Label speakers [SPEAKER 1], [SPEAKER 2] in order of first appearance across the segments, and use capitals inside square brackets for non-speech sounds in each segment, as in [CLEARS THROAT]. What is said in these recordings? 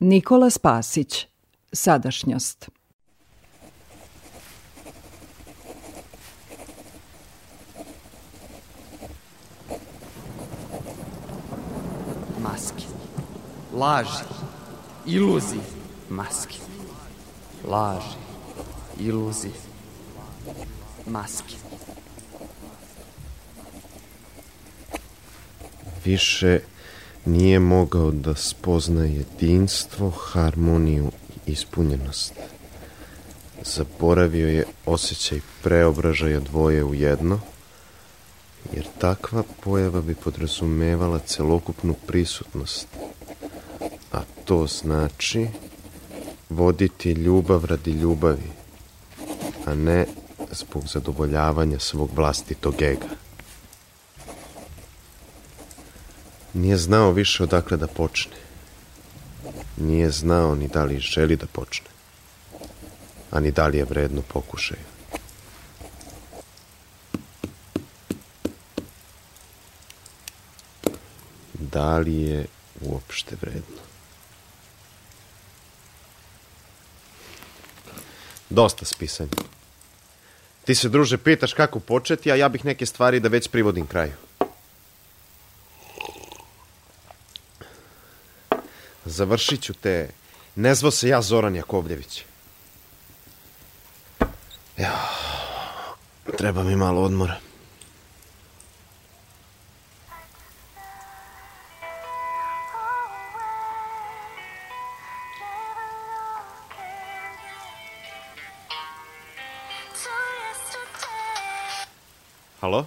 [SPEAKER 1] Nikola Spasić Sadašnjost
[SPEAKER 2] Maske. Laži. Iluzije. Maske. Laži. Iluzije. Maske.
[SPEAKER 3] Više nije mogao da spozna jedinstvo, harmoniju i ispunjenost. Zaboravio je osjećaj preobražaja dvoje u jedno, jer takva pojava bi podrazumevala celokupnu prisutnost. A to znači voditi ljubav radi ljubavi, a ne zbog zadovoljavanja svog vlastitog ega. Nije znao više odakle da počne. Nije znao ni da li želi da počne, a ni da li je vredno pokušaja. Da li je uopšte vredno? Dosta spisanja. Ti se, druže, pitaš kako početi, a ja bih neke stvari da već privodim kraju. Završit ću te. Ne zvo se ja Zoran Jakovljević. Ja, treba mi malo odmora. Halo?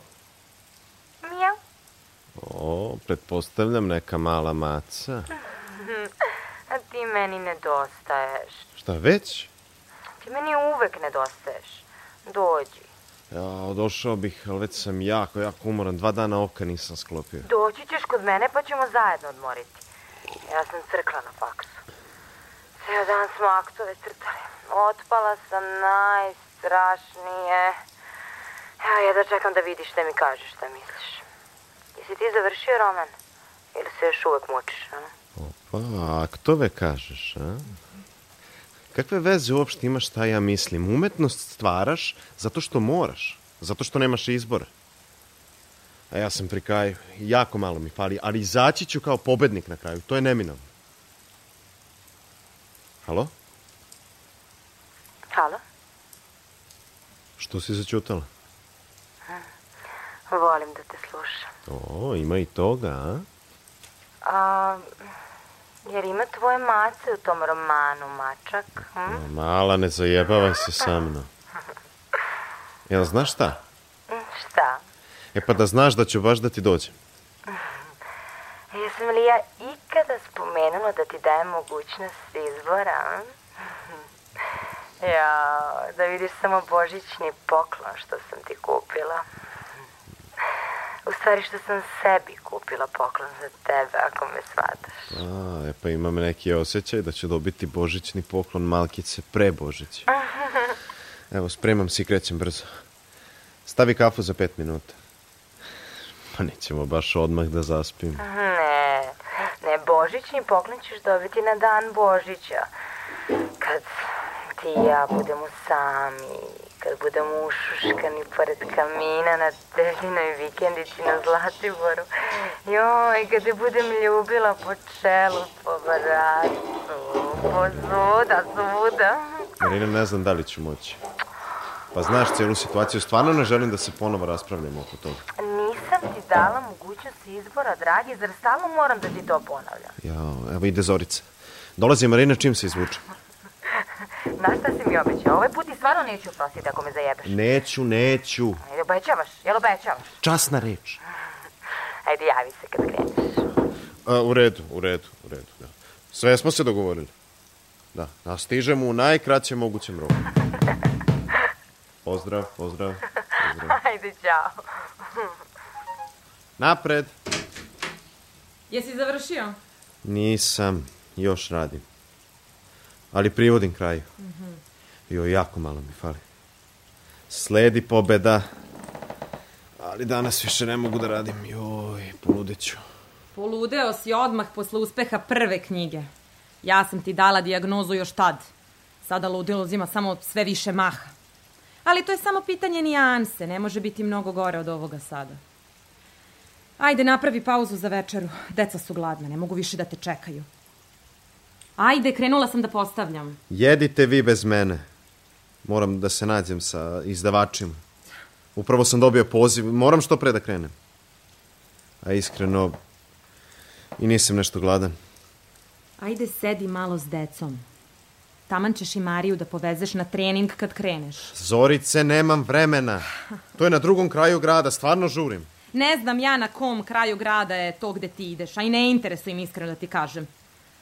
[SPEAKER 4] Mijau.
[SPEAKER 3] O, pretpostavljam neka mala maca.
[SPEAKER 4] Meni nedostaješ.
[SPEAKER 3] Šta već?
[SPEAKER 4] Ti meni uvek nedostaješ. Dođi.
[SPEAKER 3] Ja, došao bih, ali već sam jako, jako umoran. Dva dana oka nisam sklopio.
[SPEAKER 4] Doći ćeš kod mene pa ćemo zajedno odmoriti. Ja sam crkla na faksu. Ceo dan smo aktove crtali. Otpala sam najstrašnije. Evo ja da čekam da vidiš šta mi kažeš, šta misliš. Jesi ti završio roman? Ili se još uvek mučiš, a?
[SPEAKER 3] Pa, aktove kažeš, a? Kakve veze uopšte imaš šta ja mislim? Umetnost stvaraš zato što moraš, zato što nemaš izbora. A ja sam pri kraju, jako malo mi fali, ali izaći ću kao pobednik na kraju, to je neminovno. Halo?
[SPEAKER 4] Halo?
[SPEAKER 3] Što si začutala?
[SPEAKER 4] Volim da te slušam.
[SPEAKER 3] O, ima i toga, a?
[SPEAKER 4] A, jer ima tvoje mace u tom romanu, Mačak? Hm?
[SPEAKER 3] Mala, ne zajebavaj se sa mnom. Jel znaš šta?
[SPEAKER 4] Šta?
[SPEAKER 3] E pa da znaš da ću baš da ti dođem. [LAUGHS]
[SPEAKER 4] Jesam li ja ikada spomenula da ti dajem mogućnost izbora? [LAUGHS] ja, da vidiš samo božićni poklon što sam ti kupila. U stvari što sam sebi kupila poklon za tebe, ako me shvataš.
[SPEAKER 3] A, e pa imam neki osjećaj da ću dobiti božićni poklon malkice pre Božića. [LAUGHS] Evo, spremam se i krećem brzo. Stavi kafu za pet minuta. Pa nećemo baš odmah da zaspim.
[SPEAKER 4] Ne, ne, božićni poklon ćeš dobiti na dan Božića. Kad ti i ja budemo sami, kad budemo ušuškani pored kamina na dežinoj vikendici na Zlatiboru. Joj, kad te budem ljubila po čelu, po vratu, po svuda, svuda.
[SPEAKER 3] Marina, ne znam da li ću moći. Pa znaš celu situaciju, stvarno ne želim da se ponovo raspravljamo oko toga.
[SPEAKER 4] Nisam ti dala mogućnost izbora, dragi, zar stalno moram da ti to ponavljam?
[SPEAKER 3] Jao, evo ide Zorica. Dolazi Marina čim se izvuče.
[SPEAKER 4] Znaš šta si mi obećao? Ovaj put ti stvarno neću oprostiti ako me zajebeš.
[SPEAKER 3] Neću, neću.
[SPEAKER 4] Jel obećavaš? Jel obećavaš?
[SPEAKER 3] Časna reč.
[SPEAKER 4] Ajde, javi se kad kreneš.
[SPEAKER 3] A, u redu, u redu, u redu, da. Sve smo se dogovorili. Da, da stižemo u najkraćem mogućem roku. [LAUGHS] Pozdrav, pozdrav, pozdrav.
[SPEAKER 4] Ajde, čao.
[SPEAKER 3] Napred.
[SPEAKER 5] Jesi završio?
[SPEAKER 3] Nisam, još radim. Ali privodim kraju. Jo, jako malo mi fali. Sledi pobeda. Ali danas više ne mogu da radim. Joj, poludeću.
[SPEAKER 5] Poludeo si odmah posle uspeha prve knjige. Ja sam ti dala dijagnozu još tad. Sada ludilo uzima samo sve više maha. Ali to je samo pitanje nijanse, ne može biti mnogo gore od ovoga sada. Ajde, napravi pauzu za večeru. Deca su gladna, ne mogu više da te čekaju. Ajde, krenula sam da postavljam.
[SPEAKER 3] Jedite vi bez mene. Moram da se nađem sa izdavačima. Upravo sam dobio poziv, moram što pre da krenem. A iskreno, i nisam nešto gladan.
[SPEAKER 5] Ajde, sedi malo s decom. Taman ćeš i Mariju da povezeš na trening kad kreneš.
[SPEAKER 3] Zorice, nemam vremena. To je na drugom kraju grada, stvarno žurim.
[SPEAKER 5] Ne znam ja na kom kraju grada je to gde ti ideš, a i ne interesujem iskreno da ti kažem.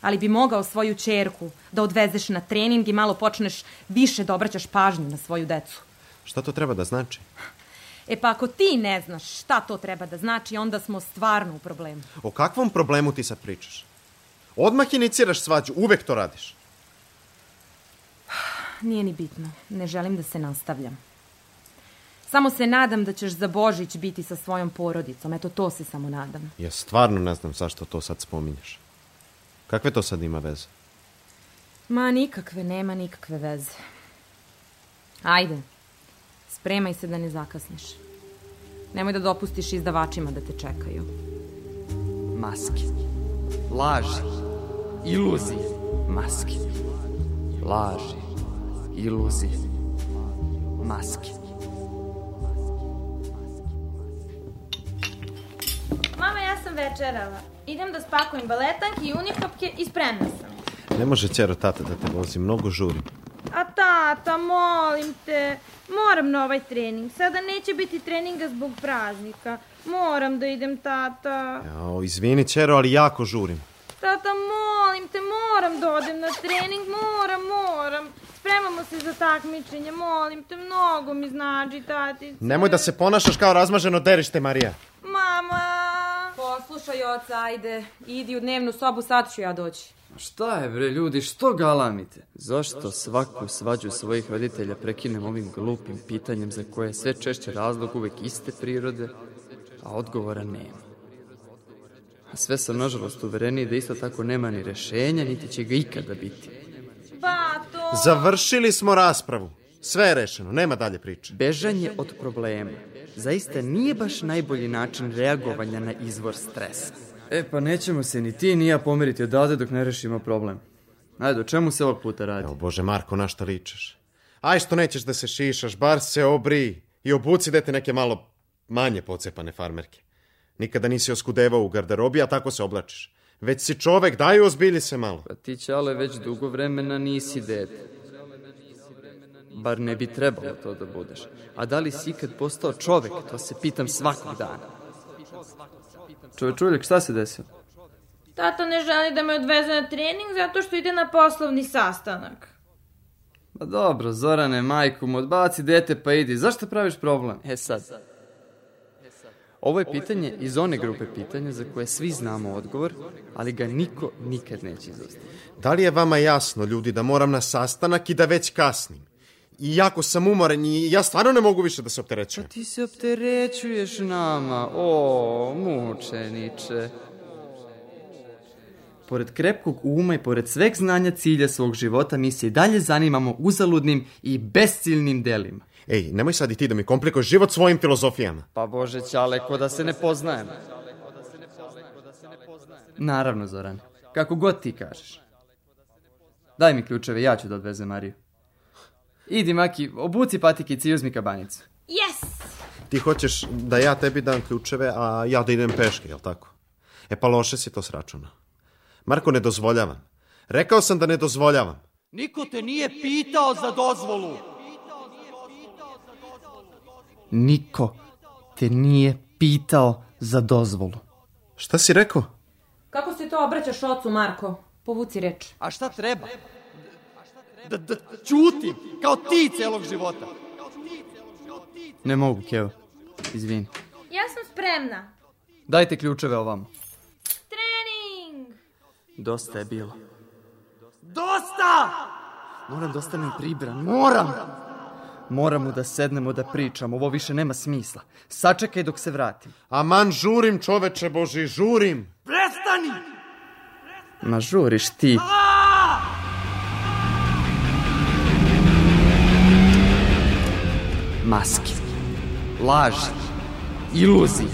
[SPEAKER 5] Ali bi mogao svoju čerku da odvezeš na trening i malo počneš više da obraćaš pažnju na svoju decu.
[SPEAKER 3] Šta to treba da znači?
[SPEAKER 5] E pa ako ti ne znaš šta to treba da znači, onda smo stvarno u problemu.
[SPEAKER 3] O kakvom problemu ti sad pričaš? Odmah iniciraš svađu, uvek to radiš.
[SPEAKER 5] Nije ni bitno. Ne želim da se nastavljam. Samo se nadam da ćeš za Božić biti sa svojom porodicom. Eto, to se samo nadam.
[SPEAKER 3] Ja stvarno ne znam zašto to sad spominješ. Kakve to sad ima veze?
[SPEAKER 5] Ma, nikakve, nema nikakve veze. Ajde, spremaj se da ne zakasniš. Nemoj da dopustiš izdavačima da te čekaju.
[SPEAKER 2] Maske. Laži. Iluzije. Maske. Laži. Iluzije. Maske.
[SPEAKER 6] Večerala. Idem da spakujem baletanke i unikopke i spremna sam.
[SPEAKER 3] Ne može ćero tata da te vozi, mnogo žuri.
[SPEAKER 6] A tata, molim te, moram na ovaj trening. Sada neće biti treninga zbog praznika. Moram da idem, tata.
[SPEAKER 3] Jao, izvini ćero, ali jako žurim.
[SPEAKER 6] Tata, molim te, moram da odem na trening, moram, moram. Spremamo se za takmičenje, molim te, mnogo mi znači, tatice.
[SPEAKER 3] Nemoj da se ponašaš kao razmaženo derište, Marija.
[SPEAKER 6] Mama!
[SPEAKER 5] Poslušaj, oca, ajde. Idi u dnevnu sobu, sad ću ja doći.
[SPEAKER 2] Šta je bre ljudi, što galamite? Zašto svaku svađu svojih roditelja prekinem ovim glupim pitanjem za koje je sve češće razlog uvek iste prirode, a odgovora nema? A sve sam nažalost uvereniji da isto tako nema ni rešenja, niti će ga ikada biti.
[SPEAKER 6] Bato!
[SPEAKER 3] Završili smo raspravu. Sve je rešeno, nema dalje priče.
[SPEAKER 2] Bežanje od problema zaista nije baš najbolji način reagovanja na izvor stresa. E pa nećemo se ni ti ni ja pomeriti odavde dok ne rešimo problem. Ajde, o čemu se ovog puta radi?
[SPEAKER 3] Evo, Bože, Marko, na šta ličeš? Aj što nećeš da se šišaš, bar se obri i obuci dete neke malo manje pocepane farmerke. Nikada nisi oskudevao u garderobi, a tako se oblačiš. Već si čovek, daj ozbilji se malo.
[SPEAKER 2] Pa ti, Ćale, već dugo vremena nisi dete. Bar ne bi trebalo to da budeš. A da li si ikad postao čovek, to se pitam svakog dana. Čovečuljak, šta se desilo?
[SPEAKER 6] Tata ne želi da me odveze na trening zato što ide na poslovni sastanak.
[SPEAKER 2] Pa dobro, Zorane, majku mu, odbaci dete pa idi. Zašto praviš problem? E sad, Ovo je pitanje iz one grupe pitanja za koje svi znamo odgovor, ali ga niko nikad neće izostaviti.
[SPEAKER 3] Da li je vama jasno, ljudi, da moram na sastanak i da već kasnim? I jako sam umoran i ja stvarno ne mogu više da se opterećujem.
[SPEAKER 2] Ti se opterećuješ nama, o, mučeniče. Pored krepkog uma i pored sveg znanja cilja svog života, mi se i dalje zanimamo uzaludnim i besciljnim delima.
[SPEAKER 3] Ej, nemoj sad i ti da mi komplikuješ život svojim filozofijama.
[SPEAKER 2] Pa bože, Ćale, ko da se ne poznajemo. Naravno, Zoran, kako god ti kažeš. Daj mi ključeve, ja ću da odvezem Mariju. Idi, Maki, obuci patikice i uzmi kabanicu.
[SPEAKER 6] Yes!
[SPEAKER 3] Ti hoćeš da ja tebi dam ključeve, a ja da idem peške, jel tako? E pa loše si to sračuna. Marko, ne dozvoljavam. Rekao sam da ne dozvoljavam.
[SPEAKER 7] Niko te nije pitao za dozvolu.
[SPEAKER 2] Niko te nije pitao za dozvolu.
[SPEAKER 3] Šta si rekao?
[SPEAKER 5] Kako se to obraćaš ocu, Marko? Povuci reč.
[SPEAKER 7] A šta treba? Da, da ćutim, kao ti celog života.
[SPEAKER 2] Ne mogu, Keo. Izvini.
[SPEAKER 6] Ja sam spremna.
[SPEAKER 2] Dajte ključeve ovamo.
[SPEAKER 6] Trening!
[SPEAKER 2] Dosta je bilo.
[SPEAKER 7] Dosta!
[SPEAKER 2] Moram da ostanem pribran, moram! Moramo da sednemo da pričamo, ovo više nema smisla. Sačekaj dok se vratim.
[SPEAKER 3] Aman, žurim, čoveče Boži, žurim.
[SPEAKER 7] Prestani!
[SPEAKER 2] Ma žuriš ti.
[SPEAKER 7] A!
[SPEAKER 2] Maske. Laži. Iluzije.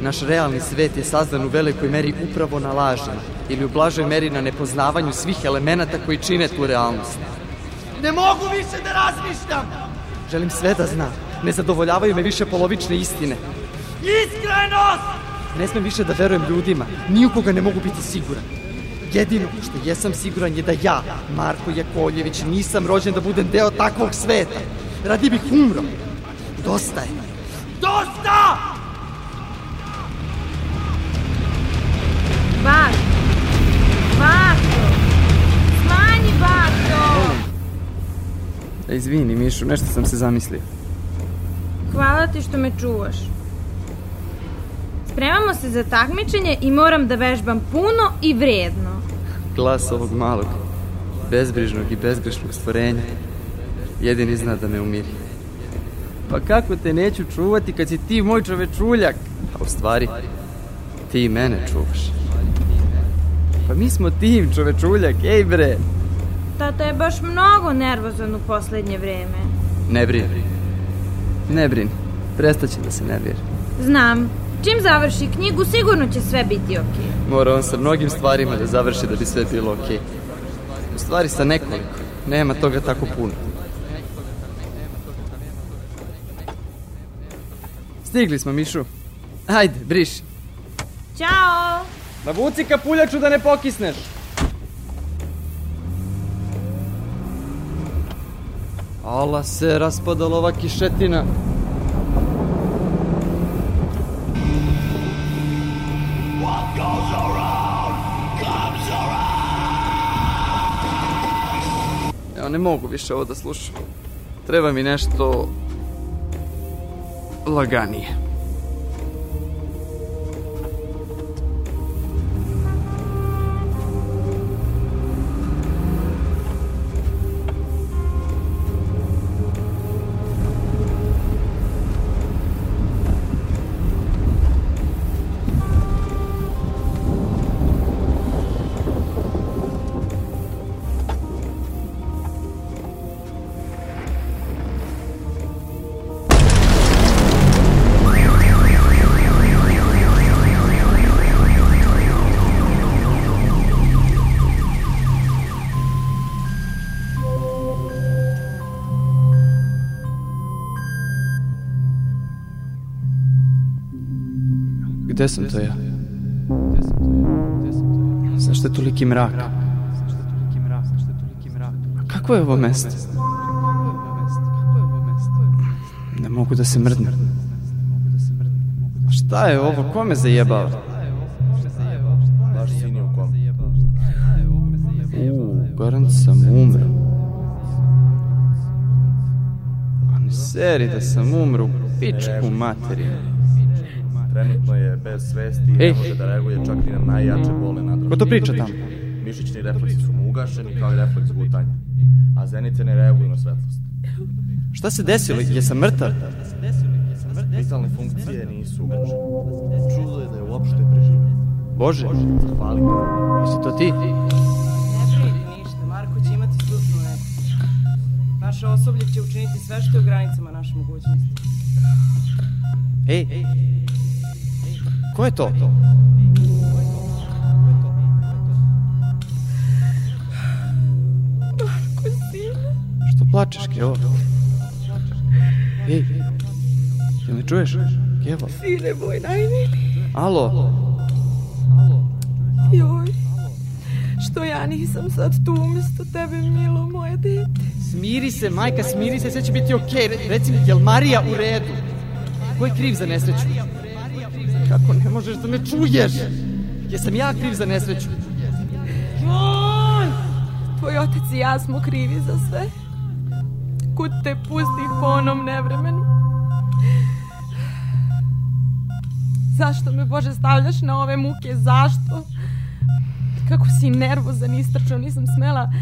[SPEAKER 2] Naš realni svet je sazdan u velikoj meri upravo na lažima ili u blažoj meri na nepoznavanju svih elemenata koji čine tu realnost.
[SPEAKER 8] Ne mogu više da razmišljam!
[SPEAKER 2] Želim sve da znam. Ne zadovoljavaju me više polovične istine.
[SPEAKER 8] Iskrenost!
[SPEAKER 2] Ne smem više da verujem ljudima. Ni u koga ne mogu biti siguran. Jedino što jesam siguran je da ja, Marko Jakovljević, nisam rođen da budem deo takvog sveta. Radi bih umro. Dosta je.
[SPEAKER 8] Dosta!
[SPEAKER 6] Bato! Bato! Smanji, Bato!
[SPEAKER 2] E, Izvini, Mišu, nešto sam se zamislio.
[SPEAKER 6] Hvala ti što me čuvaš. Spremamo se za takmičenje i moram da vežbam puno i vredno.
[SPEAKER 2] Glas ovog malog, bezbrižnog i bezgrešnog stvorenja, jedini zna da me umiri. Pa kako te neću čuvati kad si ti moj čovečuljak? A u stvari, ti i mene čuvaš. Pa mi smo tim, čovečuljak, ej bre!
[SPEAKER 6] Tata je baš mnogo nervozan u poslednje vreme.
[SPEAKER 2] Ne brini. Ne brini. Prestaće da se nervira.
[SPEAKER 6] Znam, čim završi knjigu sigurno će sve biti okej.
[SPEAKER 2] Mora on sa mnogim stvarima da završi da bi sve bilo okej. U stvari sa nekoliko. Nema toga tako puno. Stigli smo, Mišu. Ajde, briši.
[SPEAKER 6] Ćao!
[SPEAKER 2] Navuci kapuljaču da ne pokisneš. Ala se raspadala ova kišetina. Ja ne mogu više ovo da slušam. Treba mi nešto Lagani. Sam to ja? Zašto je toliki mrak? A kako je ovo mesto? Ne mogu da se mrdnem. A Šta je ovo? Ko me zajebava? Uuu, garant sam umro. A ne seri da sam umro u pičku materiju.
[SPEAKER 9] Trenutno je bez svesti i
[SPEAKER 2] Ej.
[SPEAKER 9] ne može da reaguje čak i na najjače bole nadrže.
[SPEAKER 2] Ko to priča tamo?
[SPEAKER 9] Mišićni refleksi su mu ugašeni kao i refleks gutanja, a zenice ne reaguju na svetlost.
[SPEAKER 2] Šta se desilo? Jesam mrtav?
[SPEAKER 9] Vitalne funkcije nisu ugrožene. Čudo je da je uopšte preživeo.
[SPEAKER 2] Bože,
[SPEAKER 9] Zahvali.
[SPEAKER 2] jesi to ti?
[SPEAKER 5] Ne brini ništa, Marko će imati. Naše osoblje će učiniti sve što je u granicama naše mogućnosti.
[SPEAKER 2] Ej, ko je to? Što plačeš, Kevo? Ej, jel me čuješ? Kevo?
[SPEAKER 5] Sine moj najmili,
[SPEAKER 2] Alo?
[SPEAKER 5] joj. Što ja nisam sad tu umjesto tebe, milo moje dete.
[SPEAKER 2] Smiri se, majka, smiri se, sve će biti okej. Re- Reci mi, jel Marija u redu? Ko je kriv za nesreću? Kako ne možeš da me čuješ? Jesam ja kriv za nesreću?
[SPEAKER 5] Tvoj otac i ja smo krivi za sve. Kud te pustih po onom nevremenu? Zašto me, Bože, stavljaš na ove muke? Zašto? Kako si nervozan, istrčao, nisam smela,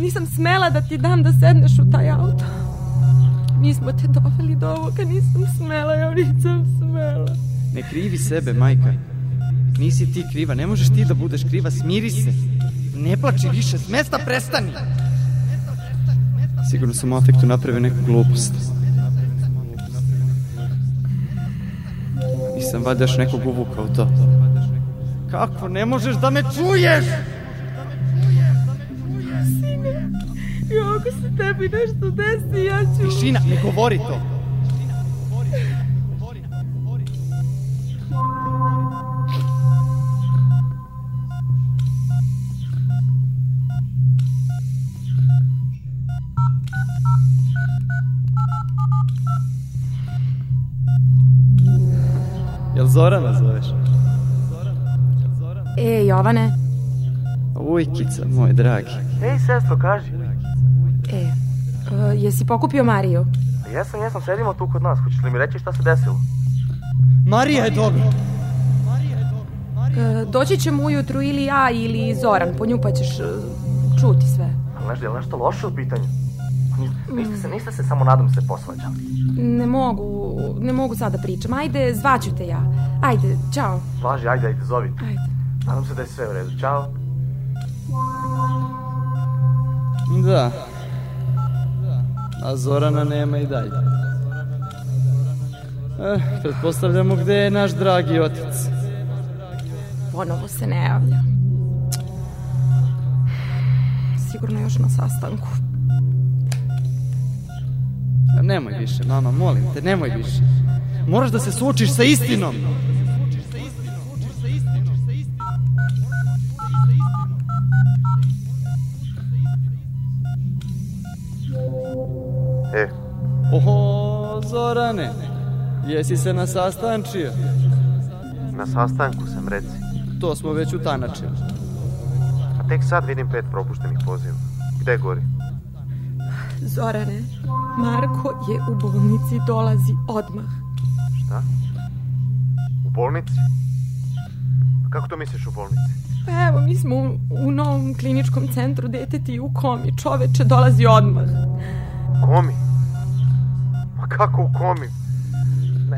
[SPEAKER 5] nisam smela da ti dam da sedneš u taj auto. Mi smo te doveli do ovoga, nisam smela, ja nisam smela.
[SPEAKER 2] Ne krivi sebe, majka. Nisi ti kriva, ne možeš ti da budeš kriva, smiri se. Ne plači više, s mesta prestani. Sigurno sam u afektu napravio neku glupost. Nisam vadaš nekog nekog uvukao to. Kako, ne možeš da me čuješ?
[SPEAKER 5] Sine, ako se tebi nešto desi, ja ću...
[SPEAKER 2] Tišina, ne govori to! Zorana zoveš?
[SPEAKER 5] E, Jovane,
[SPEAKER 2] Ujkica, moj dragi.
[SPEAKER 10] Ej, sestro, kaži.
[SPEAKER 5] e, e, jesi pokupio Mariju?
[SPEAKER 10] Jesam, jesam, sedimo tu kod nas. Hoćeš li mi reći šta se desilo?
[SPEAKER 2] Marija je dobra.
[SPEAKER 5] E, doći ćemo ujutru ili ja ili Zoran, po nju pa ćeš e, čuti sve.
[SPEAKER 10] Ali nešto, je li nešto loše u pitanju? Niste se, niste se samo nadam se posvađali.
[SPEAKER 5] Ne mogu, ne mogu sada pričam. Ajde, zvaću te ja. Ajde, čao.
[SPEAKER 10] Važi, ajde, ajde, zovi.
[SPEAKER 5] Ajde.
[SPEAKER 10] Nadam se da je sve u redu. Ćao.
[SPEAKER 2] Da. A Zorana nema i dalje. Eh, pretpostavljamo gde je naš dragi otac.
[SPEAKER 5] Ponovo se ne javlja. Sigurno još na sastanku.
[SPEAKER 2] Nemoj više, mama, molim te, nemoj više. Moraš da se suočiš sa istinom.
[SPEAKER 3] E,
[SPEAKER 2] Oho, Zorane, jesi se na sastančio?
[SPEAKER 3] na sastanku sam, reci.
[SPEAKER 2] To smo već utanačili.
[SPEAKER 3] A tek sad vidim pet propuštenih poziva. Gde gori?
[SPEAKER 5] Zorane, Marko je u bolnici, dolazi odmah.
[SPEAKER 3] Šta? U bolnici? A Kako to misliš u bolnici?
[SPEAKER 5] Pa evo, mi smo u, u novom kliničkom centru deteti u komi. Čoveče dolazi odmah.
[SPEAKER 3] Komi? Ma kako u komi?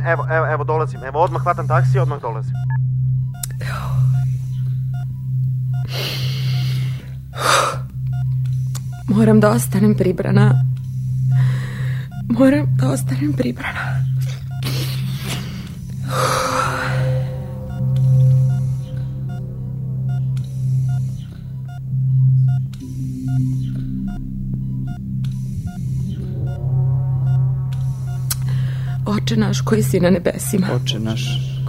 [SPEAKER 3] Evo, evo, evo dolazim. Evo, odmah hvatam taksi i odmah dolazim.
[SPEAKER 5] Moram da ostanem pribrana. Moram da ostanem pribrana. Oče naš koji si na nebesima,
[SPEAKER 2] Oče naš,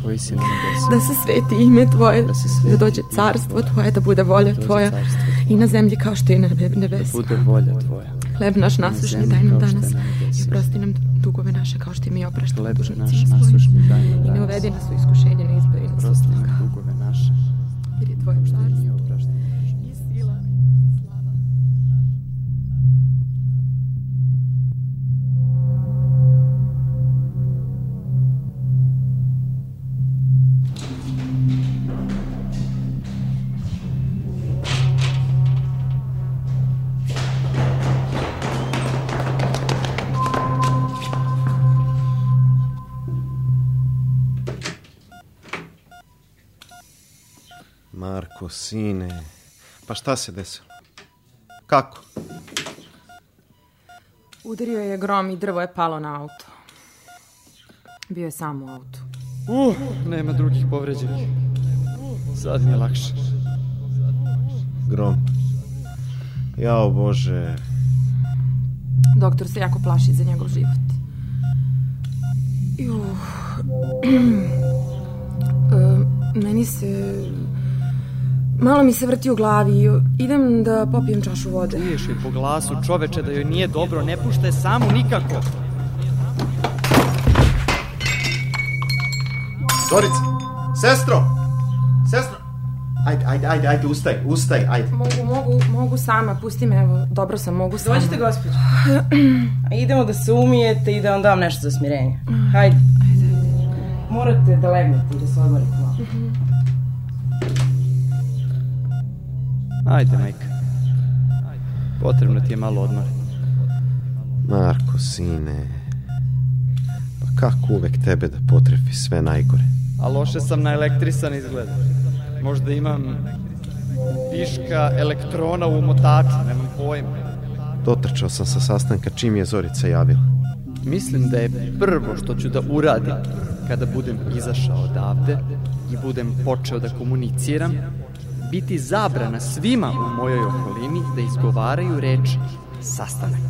[SPEAKER 2] koji si na nebesima.
[SPEAKER 5] da se sveti ime Tvoje,
[SPEAKER 2] Da se sveti
[SPEAKER 5] da dođe carstvo Tvoje, da bude volja
[SPEAKER 2] dođe
[SPEAKER 5] Tvoja
[SPEAKER 2] carstvo
[SPEAKER 5] i na zemlji kao što je na nebe- nebesima.
[SPEAKER 2] Bude volja tvoja.
[SPEAKER 5] Hleb naš nasušni daj nam danas
[SPEAKER 2] na
[SPEAKER 5] i oprosti nam dugove naše kao što i mi opraštamo dužnicima svojim. I ne uvedi nas u iskušenje, ne izbavi nas od zloga.
[SPEAKER 3] Sine, pa šta se desilo? Kako?
[SPEAKER 5] Udario je grom i drvo je palo na auto. Bio je sam u autu.
[SPEAKER 2] Uh, nema drugih povređenih. Sad mi je lakše.
[SPEAKER 3] Grom. Jao Bože,
[SPEAKER 5] Doktor se jako plaši za njegov život. Juh. [CLEARS THROAT] E, meni se... Malo mi se vrti u glavi. Idem da popijem čašu vode.
[SPEAKER 2] Čuješ je po glasu čoveče da joj nije dobro, ne pušta je samu nikako.
[SPEAKER 3] Zorica! Sestro! Sestro! Ajde, ajde, ajde, ajde, ustaj, ustaj, ajde.
[SPEAKER 5] Mogu, mogu, mogu sama. Pusti me, evo. Dobro sam, mogu sama.
[SPEAKER 11] Dođite, gospođo. [CLEARS THROAT] Idemo da se umijete i da vam dam nešto za smirenje. Hajde. Morate da legnete i da se odmorite malo.
[SPEAKER 2] Ajde, majka. Potrebno ti je malo odmora.
[SPEAKER 3] Marko, sine, pa kako uvek tebe da potrefi sve najgore?
[SPEAKER 2] A loše sam na elektrisan izgled. Možda imam viška elektrona u motaču, nemam pojma.
[SPEAKER 3] Dotrčao sam sa sastanka čim je Zorica javila.
[SPEAKER 2] Mislim da je prvo što ću da uradim kada budem izašao odavde i budem počeo da komuniciram, biti zabrana svima u mojoj okolini da izgovaraju reč sastanak.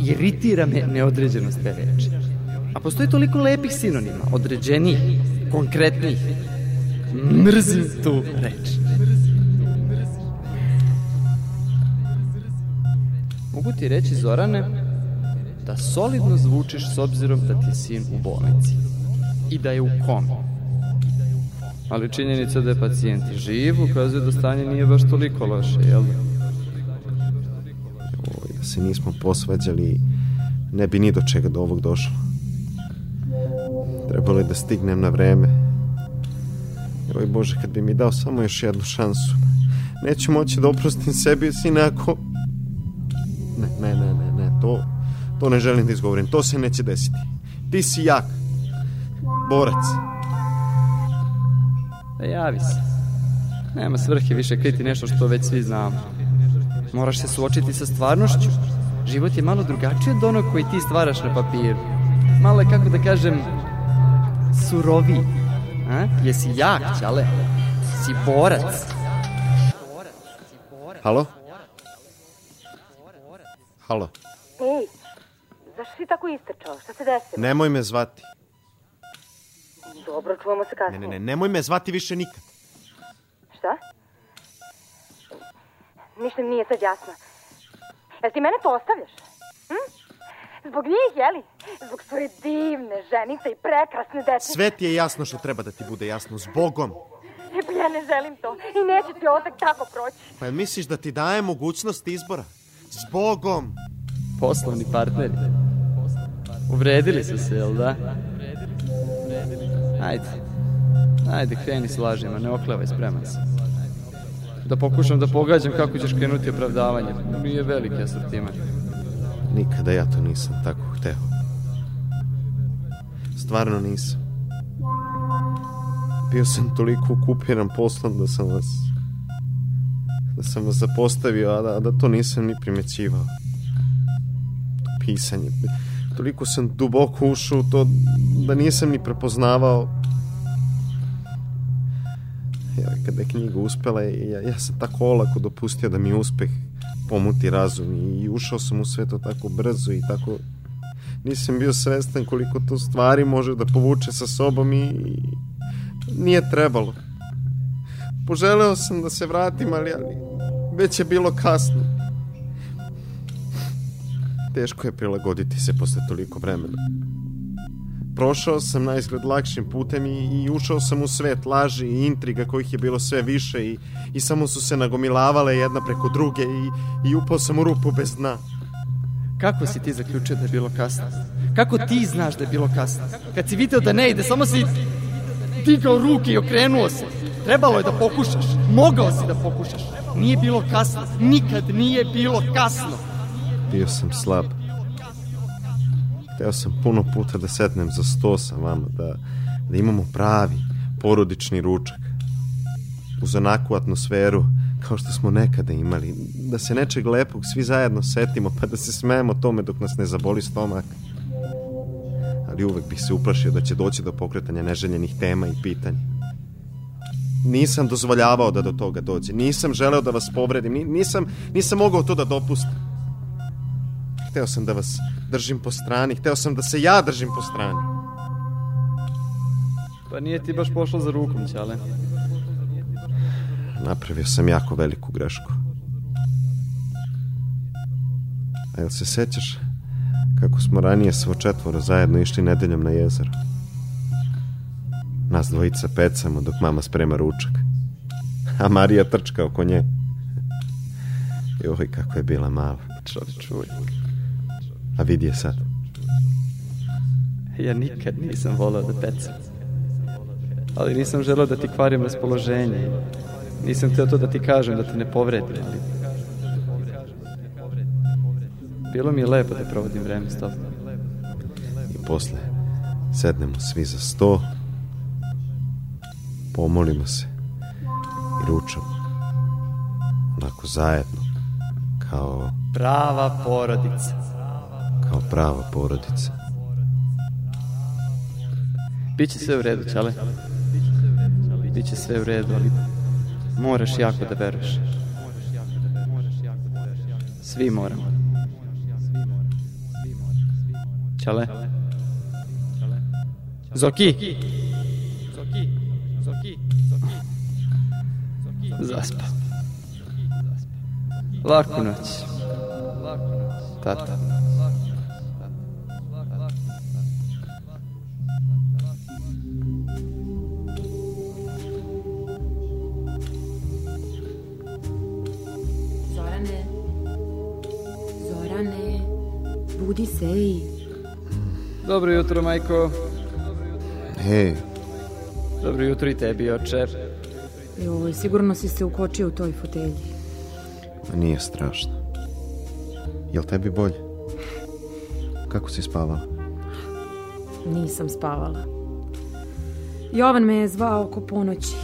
[SPEAKER 2] Iritira me neodređenost te reči. A postoji toliko lepih sinonima, određenih, konkretnih. Mrzim tu reč. Mogu ti reći, Zorane, da solidno zvučiš s obzirom da ti je sin u bolnici i da je u komi. Ali činjenica da je pacijent živ ukazuje da stanje nije baš toliko loše, jel da?
[SPEAKER 3] Da se nismo posvađali, ne bi ni do čega do ovog došlo. Trebalo je da stignem na vreme. Oj Bože, kad bi mi dao samo još jednu šansu. Neću moći da oprostim sebi, sine, ako... Ne, ne, ne, ne, ne, to, to ne želim da izgovorim. To se neće desiti. Ti si jak. Borac.
[SPEAKER 2] Da javi se. Nema svrhe više kriti nešto što već svi znamo. Moraš se suočiti sa stvarnošću. Život je malo drugačiji od onog koji ti stvaraš na papiru. Malo je, kako da kažem, suroviji. A? Jesi jak, ćale. Si borac.
[SPEAKER 3] Halo? Halo?
[SPEAKER 4] Ej, zašto si tako istrčao? Šta se desilo?
[SPEAKER 3] Nemoj me zvati.
[SPEAKER 4] Dobro, čuvamo se
[SPEAKER 3] Ne,
[SPEAKER 4] kasnije.
[SPEAKER 3] ne, ne, nemoj me zvati više nikad.
[SPEAKER 4] Šta? Ništa mi nije sad jasno. Jel ti mene to ostavljaš? Hm? Zbog njih, jeli? Zbog svoje divne ženice i prekrasne dece.
[SPEAKER 3] Sve ti je jasno što treba da ti bude jasno. Zbogom.
[SPEAKER 4] E, pa ja ne želim to. I neće ti ovo tek tako proći.
[SPEAKER 3] Pa jel misliš da ti daje mogućnost izbora? Zbogom.
[SPEAKER 2] Poslovni partneri. Uvredili su se, jel da? Ajde. Ajde, kreni s lažima, ne oklevaj, spreman sam. Da pokušam da pogađam kako ćeš krenuti opravdavanje. Nije veliki asortiman.
[SPEAKER 3] Nikada ja to nisam tako hteo. Stvarno nisam. Bio sam toliko okupiran poslom da sam vas da sam vas zapostavio, a da, a da to nisam ni primećivao. To pisanje. Toliko sam duboko ušao to da nisam ni prepoznavao ja, kada je knjiga uspela ja, ja sam tako olako dopustio da mi uspeh pomuti razum i, ušao sam u sve to tako brzo i tako nisam bio svestan koliko to stvari može da povuče sa sobom i nije trebalo. Poželeo sam da se vratim, ali, ali već je bilo kasno. Teško je prilagoditi se posle toliko vremena. Prošao sam na izgled lakšim putem i, i ušao sam u svet laži i intriga kojih je bilo sve više i, i samo su se nagomilavale jedna preko druge i, i upao sam u rupu bez dna.
[SPEAKER 2] Kako si ti zaključio da je bilo kasno? Kako ti znaš da je bilo kasno? Kad si video da ne ide, samo si digao ruke i okrenuo se. Trebalo je da pokušaš. Mogao si da pokušaš. Nije bilo kasno. Nikad nije bilo kasno.
[SPEAKER 3] Bio sam slab. Hteo sam puno puta da sednem za sto sa vama, da, da imamo pravi porodični ručak. Uz onakvu atmosferu kao što smo nekada imali. Da se nečeg lepog svi zajedno setimo, pa da se smejemo tome dok nas ne zaboli stomak. Ali uvek bih se uplašio da će doći do pokretanja neželjenih tema i pitanja. Nisam dozvoljavao da do toga dođe. Nisam želeo da vas povredim. Ni- Nisam, nisam mogao to da dopustim. Hteo sam da vas držim po strani. Hteo sam da se ja držim po strani.
[SPEAKER 2] Pa nije ti baš pošlo za rukom, Ćale.
[SPEAKER 3] Napravio sam jako veliku grešku. A jel se sećaš kako smo ranije svo četvoro zajedno išli nedeljom na jezero? Nas dvojica pecamo dok mama sprema ručak. A Marija trčka oko nje. Joj, kako je bila mala.
[SPEAKER 2] Čovječ uvijek.
[SPEAKER 3] A vidi je sad.
[SPEAKER 2] Ja nikad nisam volao da pecam. Ali nisam želeo da ti kvarim raspoloženje. Nisam hteo to da ti kažem, da te ne povredim, ali... Bilo mi je lepo da provodim vreme s tobom.
[SPEAKER 3] I posle sednemo svi za sto, pomolimo se i ručamo. Onako zajedno, kao,
[SPEAKER 2] Prava porodica.
[SPEAKER 3] Kao prava porodica.
[SPEAKER 2] Biće sve u redu, Ćale. Biće sve u redu, ali moraš jako da veruješ. Svi moramo. Ćale. Zoki! Zaspa. Laku noć. Tata.
[SPEAKER 5] Budi se, ej.
[SPEAKER 2] Dobro jutro, majko.
[SPEAKER 3] Hej,
[SPEAKER 2] Dobro jutro i tebi, oče.
[SPEAKER 5] Joj, sigurno si se ukočio u toj fotelji.
[SPEAKER 3] ma nije strašno. Jel tebi bolje? Kako si spavala?
[SPEAKER 5] Nisam spavala. Jovan me je zvao oko ponoći.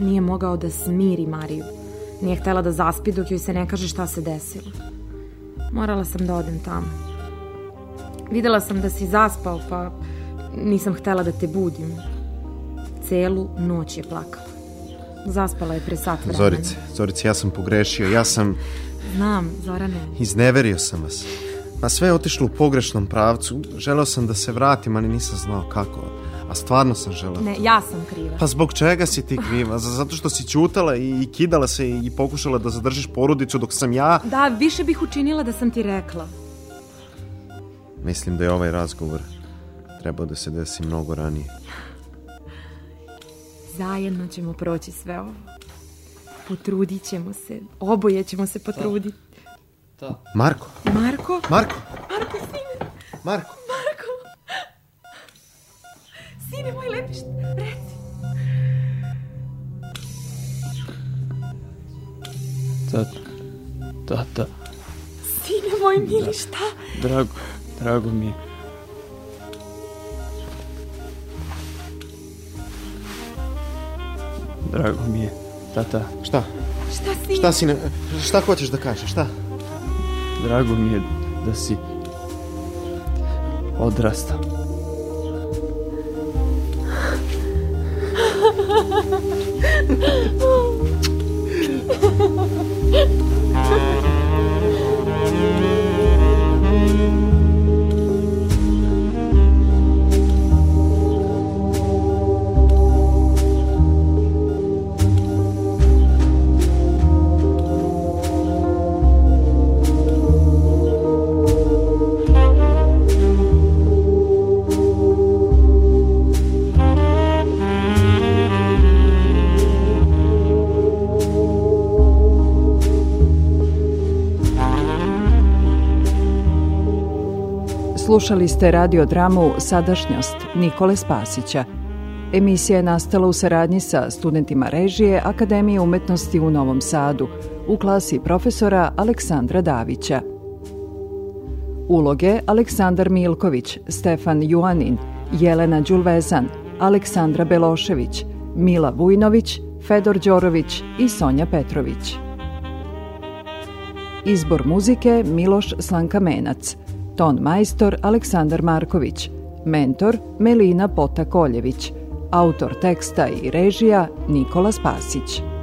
[SPEAKER 5] Nije mogao da smiri Mariju. Nije htela da zaspi dok joj se ne kaže šta se desilo. Morala sam da odem tamo. Videla sam da si zaspao, pa nisam htela da te budim. Celu noć je plakala. Zaspala je pre sat vremena.
[SPEAKER 3] Zorice, Zorice, ja sam pogrešio, ja sam...
[SPEAKER 5] Znam, Zorane.
[SPEAKER 3] Izneverio sam vas. Ma sve je otišlo u pogrešnom pravcu. Želeo sam da se vratim, ali nisam znao kako. A stvarno sam želeo.
[SPEAKER 5] Ne, ja sam kriva.
[SPEAKER 3] Pa zbog čega si ti kriva? Zato što si ćutala i, i kidala se i pokušala da zadržiš porodicu dok sam ja...
[SPEAKER 5] Da, više bih učinila da sam ti rekla.
[SPEAKER 3] Mislim da je ovaj razgovor trebao da se desi mnogo ranije.
[SPEAKER 5] Zajedno ćemo proći sve ovo. Potrudit ćemo se. Oboje ćemo se potruditi.
[SPEAKER 3] Marko,
[SPEAKER 5] Marko?
[SPEAKER 3] Marko,
[SPEAKER 5] Marko, sine!
[SPEAKER 3] Marko.
[SPEAKER 5] Marko! Sine moj lepiš, reci.
[SPEAKER 2] Tata. Tata.
[SPEAKER 5] Sine moj mili, šta?
[SPEAKER 2] Drago, drago mi je. Drago mi je. Tata,
[SPEAKER 3] Šta?
[SPEAKER 5] Šta sine?
[SPEAKER 3] Šta si ne... Šta hoćeš da kažeš? Šta?
[SPEAKER 2] drago mi je da si odrastao.
[SPEAKER 1] Slušali ste radiodramu Sadašnjost Nikole Spasića. Emisija je nastala u saradnji sa studentima režije Akademije umetnosti u Novom Sadu u klasi profesora Aleksandra Davića. Uloge Aleksandar Milković, Stefan Juanin, Jelena Đulvezan, Aleksandra Belošević, Mila Vujnović, Fedor Đorović i Sonja Petrović. Izbor muzike Miloš Slankamenac, ton majstor Aleksandar Marković, mentor Melina Pota-Koljević, autor teksta i režija Nikola Spasić.